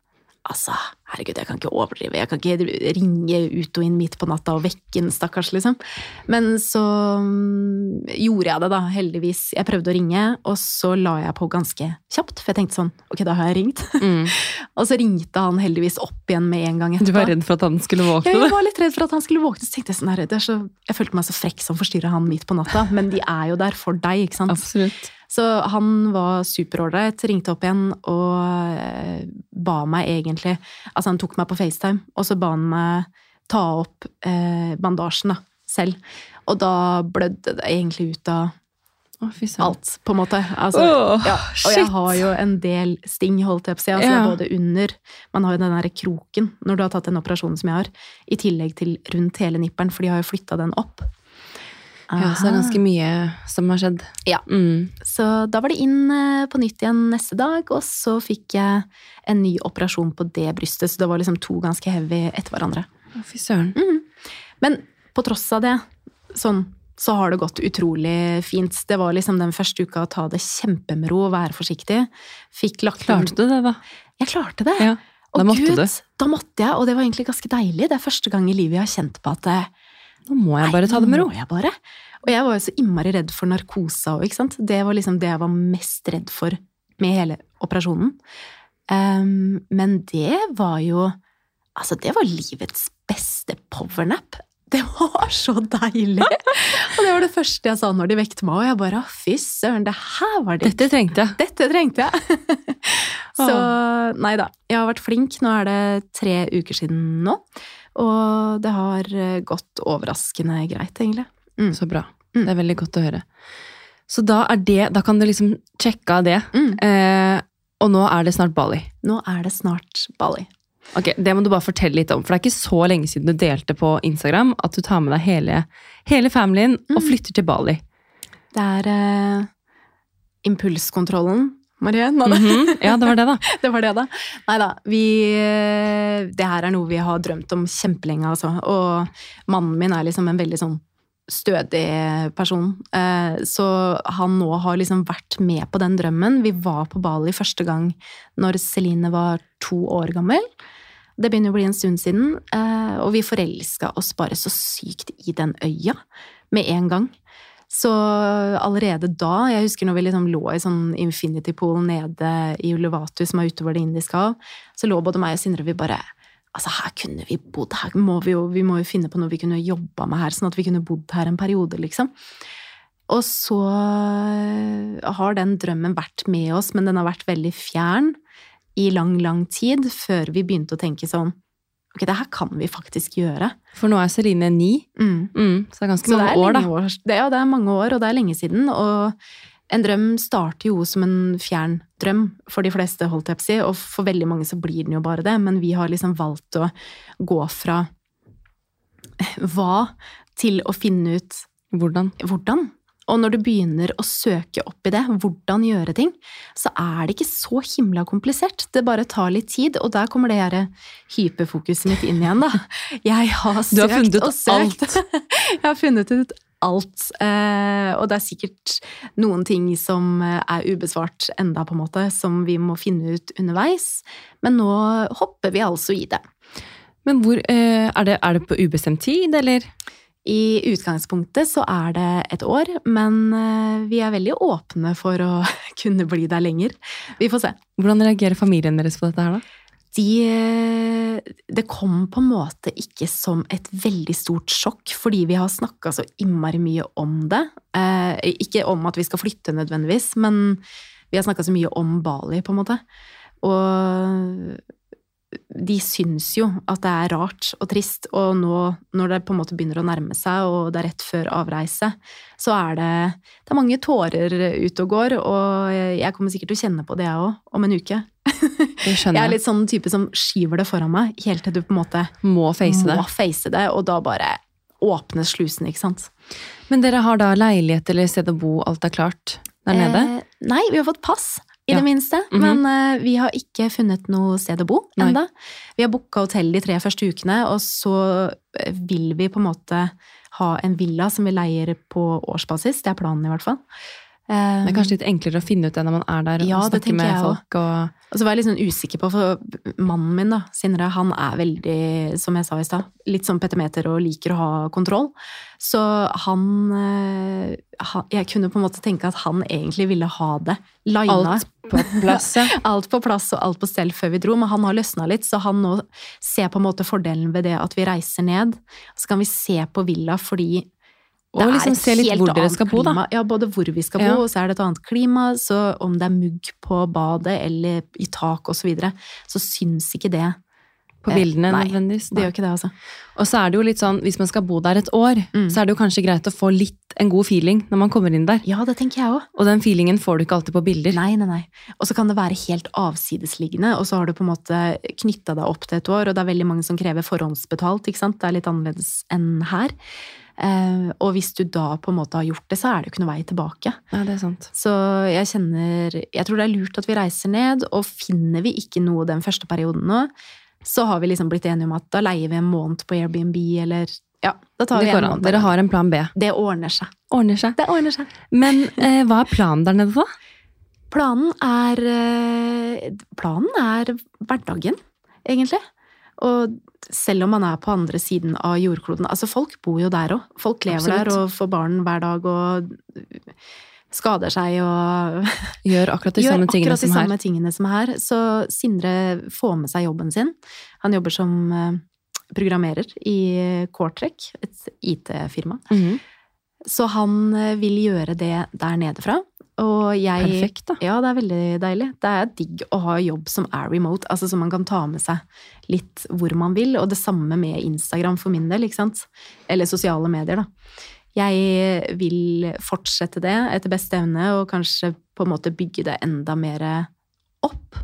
Altså, herregud, jeg kan ikke overdrive. Jeg kan ikke ringe ut og inn midt på natta og vekke en stakkars, liksom. Men så um, gjorde jeg det, da, heldigvis. Jeg prøvde å ringe, og så la jeg på ganske kjapt. For jeg tenkte sånn, ok, da har jeg ringt. Mm. og så ringte han heldigvis opp igjen med en gang etterpå. Du var redd for at han skulle våkne? Ja, jeg var litt redd for at han skulle våkne. Så tenkte jeg sånn, herregud, jeg følte meg så frekk som forstyrrer han midt på natta. Men de er jo der for deg, ikke sant. Absolutt. Så han var superålreit, ringte opp igjen og eh, ba meg egentlig Altså, han tok meg på FaceTime, og så ba han meg ta opp eh, bandasjen da, selv. Og da blødde det egentlig ut av alt, på en måte. Altså, oh, ja. Og jeg har jo en del sting, holdt jeg på å si. Altså, Ja. Både under Man har jo den derre kroken når du har tatt den operasjonen som jeg har, i tillegg til rundt hele nipperen, for de har jo flytta den opp. Ja, så det er ganske mye som har skjedd. Ja. Mm. Så da var det inn eh, på nytt igjen neste dag, og så fikk jeg en ny operasjon på det brystet. Så det var liksom to ganske heavy etter hverandre. Å, fy søren. Men på tross av det, sånn, så har det gått utrolig fint. Det var liksom den første uka å ta det kjempe med ro, være forsiktig. Fikk lagt Klarte du det, da? Jeg klarte det. Ja. Da Og måtte Gud, du. Da måtte jeg, og det var egentlig ganske deilig. Det er første gang i livet jeg har kjent på at eh, Nå må jeg bare ta det med ro. Nå må jeg bare. Og jeg var jo så innmari redd for narkose òg. Det var liksom det jeg var mest redd for med hele operasjonen. Um, men det var jo Altså, det var livets beste powernap. Det var så deilig! Og det var det første jeg sa når de vekte meg, og jeg bare fy søren, det her var det Dette trengte jeg. Dette trengte jeg! så nei da. Jeg har vært flink. Nå er det tre uker siden nå. Og det har eh, gått overraskende greit, egentlig. Mm. Så bra. Mm. Det er veldig godt å høre. Så da det Da kan du liksom sjekke av det. Mm. Eh, og nå er det snart Bali. Nå er det snart Bali. Ok, Det må du bare fortelle litt om, for det er ikke så lenge siden du delte på Instagram at du tar med deg hele, hele familien og Mm. flytter til Bali. Det er eh, impulskontrollen, Marie. Da. Mhm. Ja, det var det, da. Det var det, da. Nei da. Vi eh, Det her er noe vi har drømt om kjempelenge, altså. Og mannen min er liksom en veldig sånn stødig person. Eh, Så han nå har liksom vært med på den drømmen. Vi var på Bali første gang når Celine var to år gammel. Det begynner å bli en stund siden, eh, og vi forelska oss bare så sykt i den øya med en gang. Så allerede da, jeg husker når vi liksom lå i sånn infinity pool nede i Ulevatu, som er utover Det indiske hav, så lå både meg og Sindre vi bare Altså, her kunne vi bodd, her må vi jo, vi må jo finne på noe vi kunne jobba med her, sånn at vi kunne bodd her en periode, liksom. Og så har den drømmen vært med oss, men den har vært veldig fjern i lang, lang tid, før vi begynte å tenke sånn Ok, det her kan vi faktisk gjøre. For nå er Celine ni, Mm. mm, så det er ganske Så mange er år, da. år. Det, ja, det er mange år, og det er lenge siden. Og en drøm starter jo som en fjern drøm for de fleste, holdt jeg på å si. Og for veldig mange så blir den jo bare det. Men vi har liksom valgt å gå fra hva til å finne ut Hvordan? hvordan. Og når du begynner å søke opp i det, hvordan gjøre ting, så er det ikke så himla komplisert. Det bare tar litt tid, og der kommer det her hyperfokuset mitt inn igjen, da. Jeg har søkt har og søkt. alt. Jeg har funnet ut alt. eh, Og det er sikkert noen ting som er ubesvart enda, på en måte, som vi må finne ut underveis. Men nå hopper vi altså i det. Men hvor, eh, er, det, er det på ubestemt tid, eller? I utgangspunktet så er det et år, men eh, vi er veldig åpne for å kunne bli der lenger. Vi får se. Hvordan reagerer familien deres på dette her, da? De eh, Det kom på en måte ikke som et veldig stort sjokk, fordi vi har snakka så innmari mye om det. Eh, ikke om at vi skal flytte nødvendigvis, men vi har snakka så mye om Bali, på en måte. Og de syns jo at det er rart og trist, og nå når det på en måte begynner å nærme seg, og det er rett før avreise, så er det, det er mange tårer ute og går, og jeg kommer sikkert til å kjenne på det jeg òg, om en uke. Jeg, Jeg er litt sånn type som skyver det foran meg, helt til du på en måte Må face det. må face det, og da bare åpnes slusen, ikke sant. Men dere har da leilighet eller sted å bo, alt er klart der nede? Eh, nei, vi har fått pass, i Ja. det minste. Mhm. Men uh, vi har ikke funnet noe sted å bo ennå. Vi har booka hotell de tre første ukene, og så eh, vil vi på en måte ha en villa som vi leier på årsbasis. Det er planen, i hvert fall. Eh, Det er kanskje litt enklere å finne ut det når man er der Ja, og snakker med folk. Og, Og så var jeg litt sånn usikker på, for mannen min, da, Sindre, han er veldig, som jeg sa i stad, litt sånn petimeter og liker å ha kontroll. Så han, eh, han Jeg kunne på en måte tenke at han egentlig ville ha det lina. alt på plass, ja. Alt på plass og alt på stell før vi dro, men han har løsna litt, så han nå ser på en måte fordelen ved det at vi reiser ned. Så kan vi se på villa fordi Og liksom se litt hvor dere skal bo, da. Ja, både hvor vi skal Ja. bo, og så er det et annet klima. Så om det er mugg på badet eller i tak osv., så, videre, så syns ikke det. På Eh, bildene nei, nødvendigvis. Det gjør ikke det, altså. Og så er det jo litt sånn, hvis man skal bo der et år, Mm. så er det jo kanskje greit å få litt en god feeling når man kommer inn der. Ja, det tenker jeg også. Og den feelingen får du ikke alltid på bilder. Nei, nei, nei. Og så kan det være helt avsidesliggende, og så har du på en måte knytta deg opp til et år, og det er veldig mange som krever forhåndsbetalt, ikke sant. Det er litt annerledes enn her. Uh, og hvis du da på en måte har gjort det, så er det jo ikke noe vei tilbake. Ja, det er sant. Så jeg kjenner Jeg tror det er lurt at vi reiser ned, og finner vi ikke noe den første perioden nå, så har vi liksom blitt enige om at da leier vi en måned på Airbnb, eller Ja, da tar Det vi en måned. Dere har en plan B. Det ordner seg. Ordner seg. Det ordner seg. Men eh, hva er planen der nede, da? Planen er eh, Planen er hverdagen, egentlig. Og selv om man er på andre siden av jordkloden Altså, folk bor jo der òg. Folk lever Absolutt. der og får barn hver dag og skader seg og Gjør akkurat de gjør samme tingene akkurat de som her. samme tingene som her. Så Sindre får med seg jobben sin. Han jobber som eh, programmerer i Coretrek, et IT-firma. Mhm. Så han eh, vil gjøre det der nede fra. Og jeg Perfekt, da. Ja, det er veldig deilig. Det er digg å ha jobb som er remote, altså som man kan ta med seg litt hvor man vil. Og det samme med Instagram for min del, ikke sant. Eller sosiale medier, da. Jeg vil fortsette det etter beste evne, og kanskje på en måte bygge det enda mer opp.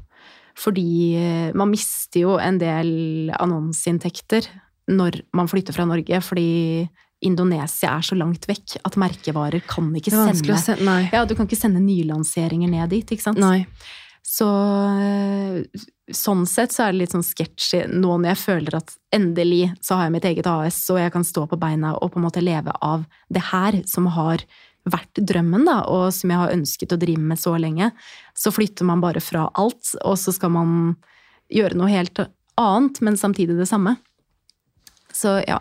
Fordi man mister jo en del annonseinntekter når man flytter fra Norge, fordi Indonesia er så langt vekk at merkevarer kan ikke å sende ja, du kan ikke sende nylanseringer ned dit, ikke sant? Nei. Så øh, sånn sett så er det litt sånn sketchy nå når jeg føler at endelig så har jeg mitt eget AS, og jeg kan stå på beina og på en måte leve av det her som har vært drømmen, da, og som jeg har ønsket å drive med så lenge. Så flytter man bare fra alt, og så skal man gjøre noe helt annet, men samtidig det samme. Så ja.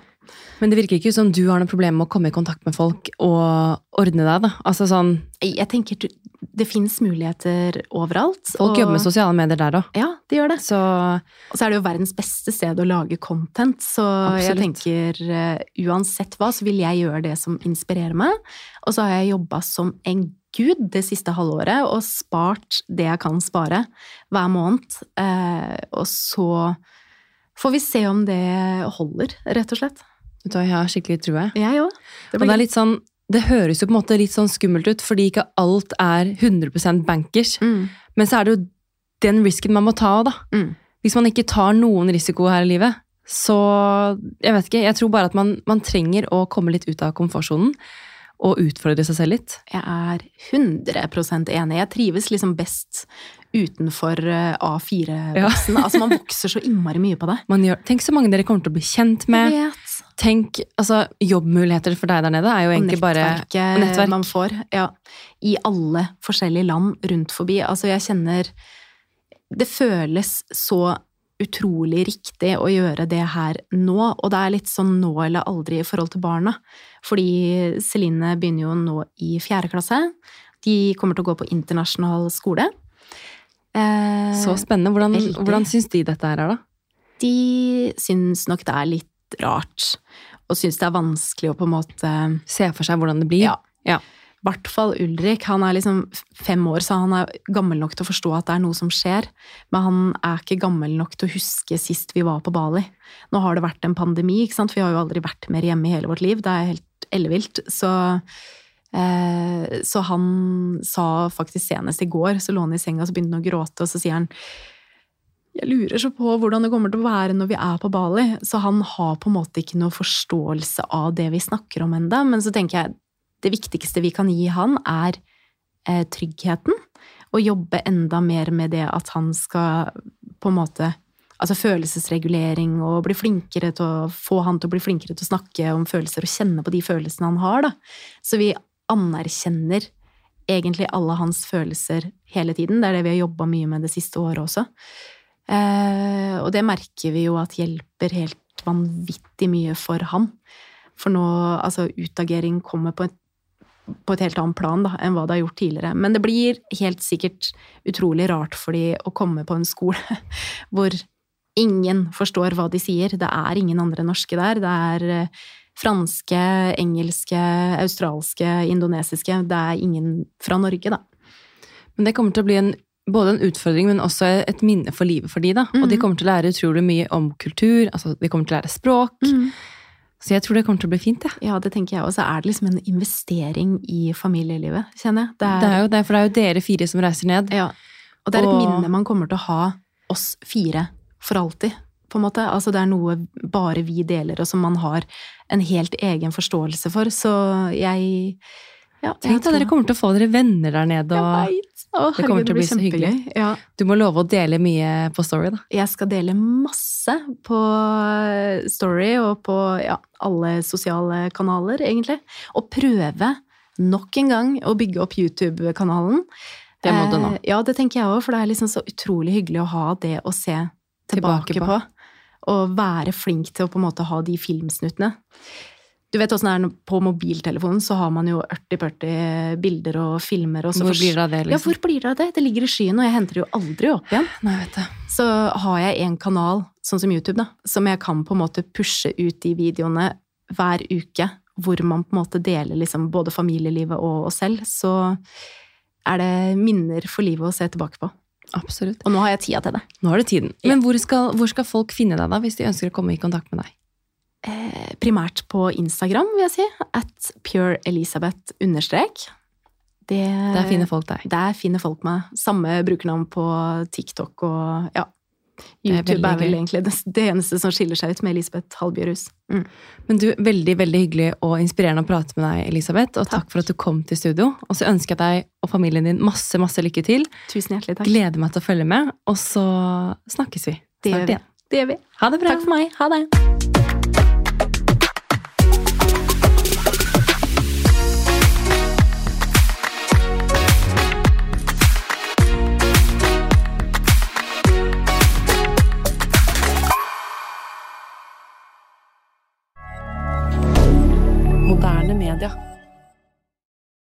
Men det virker ikke som du har noe problem med å komme i kontakt med folk og ordne deg, da. Altså sånn Jeg tenker du- det fins muligheter overalt. Folk og- jobber med sosiale medier der òg. Ja, de gjør det. Så Og så er det jo verdens beste sted å lage content, så jeg tenker uh, uansett hva, så vil jeg gjøre det som inspirerer meg. Og så har jeg jobba som en gud det siste halvåret og spart det jeg kan spare hver måned. Uh, og så får vi se om det holder, rett og slett. Vet du hva, jeg har skikkelig trua, jeg. Jeg òg. Og det er litt sånn det høres jo på en måte litt sånn skummelt ut, fordi ikke alt er 100% bankers. mm, Men så er det jo den risken man må ta da. mm. Hvis man ikke tar noen risiko her i livet, så Jeg vet ikke. Jeg tror bare at man, man trenger å komme litt ut av komfortsonen. Og utfordre seg selv litt. Jeg er 100% enig. Jeg trives liksom best utenfor eh, A4-boksen. Altså, man vokser så innmari mye på det. Man gjør, tenk så mange dere kommer til å bli kjent med. Tenk, altså Jobbmuligheter for deg der nede er jo egentlig bare nettverk. man får. Ja, I alle forskjellige land rundt forbi. Altså, jeg kjenner Det føles så utrolig riktig å gjøre det her nå, og det er litt sånn nå eller aldri i forhold til barna. Fordi Celine begynner jo nå i fjerde klasse. De kommer til å gå på internasjonal skole. Eh, Så spennende. Hvordan, Veldig. hvordan syns de dette her er, da? de syns nok det er litt rart, og syns det er vanskelig å på en måte Se for seg hvordan det blir. Ja. Ja. I hvert fall Ulrik. Han er liksom fem år, så han er gammel nok til å forstå at det er noe som skjer. Men han er ikke gammel nok til å huske sist vi var på Bali. Nå har det vært en pandemi, ikke sant? vi har jo aldri vært mer hjemme i hele vårt liv. Det er helt ellevilt. Så, eh, så han sa faktisk senest i går, så lå han i senga og så begynte han å gråte, og så sier han jeg lurer så på hvordan det kommer til å være når vi er på Bali. Så han har på en måte ikke noe forståelse av det vi snakker om enda, Men så tenker jeg det viktigste vi kan gi han, er eh, tryggheten. Og jobbe enda mer med det at han skal på en måte Altså følelsesregulering og bli flinkere til å få han til å bli flinkere til å snakke om følelser og kjenne på de følelsene han har, da. Så vi anerkjenner egentlig alle hans følelser hele tiden. Det er det vi har jobba mye med det siste året også. Eh, og det merker vi jo at hjelper helt vanvittig mye for han. For nå, altså, utagering kommer på et, på et helt annet plan da, enn hva det har gjort tidligere. Men det blir helt sikkert utrolig rart for de å komme på en skole hvor ingen forstår hva de sier. Det er ingen andre norske der. Det er eh, franske, engelske, australske, indonesiske. Det er ingen fra Norge, da. Men det kommer til å bli en, både en utfordring, men også et minne for livet for de, da. Og de Mhm. kommer til å lære utrolig mye om kultur, altså de kommer til å lære språk. Så jeg tror det kommer til å bli fint, Ja, Ja, det tenker jeg. Og så er det liksom en investering i familielivet, kjenner jeg. Det er, Det er jo det, for det er jo dere fire som reiser ned. Ja. Og det er et Og- minne man kommer til å ha oss fire for alltid, på en måte. Altså det er noe bare vi deler, og som man har en helt egen forståelse for. Så jeg ja, Tenk deg, dere kommer til å få dere venner der nede, og Jeg veit! Å, Det kommer herregud, til å bli så hyggelig. Ja. du må love å dele mye på Story, da. Jeg skal dele masse på Story og på ja, alle sosiale kanaler, egentlig. Og prøve nok en gang å bygge opp YouTube-kanalen. Det må du nå. Eh, Ja, det tenker jeg òg, for det er liksom så utrolig hyggelig å ha det å se tilbake, Tilbake på. på. Og være flink til å på en måte ha de filmsnuttene. Du vet åssen det er på mobiltelefonen, så har man jo 80-40 bilder og filmer. Og så Hvor blir det av det, Ja, liksom? hvor blir det av det? Det ligger i skyen, og jeg henter det jo aldri opp igjen. Nei, vet jeg. Så har jeg en kanal, sånn som YouTube, da, som jeg kan på en måte pushe ut de videoene hver uke, hvor man på en måte deler liksom både familielivet og oss selv, så er det minner for livet å se tilbake på. Absolutt. Og nå har jeg tida til det. Nå er det tiden. Men hvor skal, hvor skal folk finne deg, da, hvis de ønsker å komme i kontakt med deg? Eh, primært på Instagram, vil jeg si. At pureelisabeth understrek. Det, Der finner folk deg. Der finner folk meg. Samme brukernavn på TikTok og ja. Er YouTube er, vel egentlig det, eneste som skiller seg ut med Elisabeth Halbjørhus. Mm. Men du, Veldig veldig hyggelig og inspirerende å prate med deg, Elisabeth. Og takk, Takk. for at du kom til studio. Og så ønsker jeg deg og familien din masse masse lykke til. Tusen hjertelig takk. Gleder meg til å følge med, og så snakkes vi Det gjør vi. Det gjør vi. Ha det bra. Takk for meg. Ha det. Canada.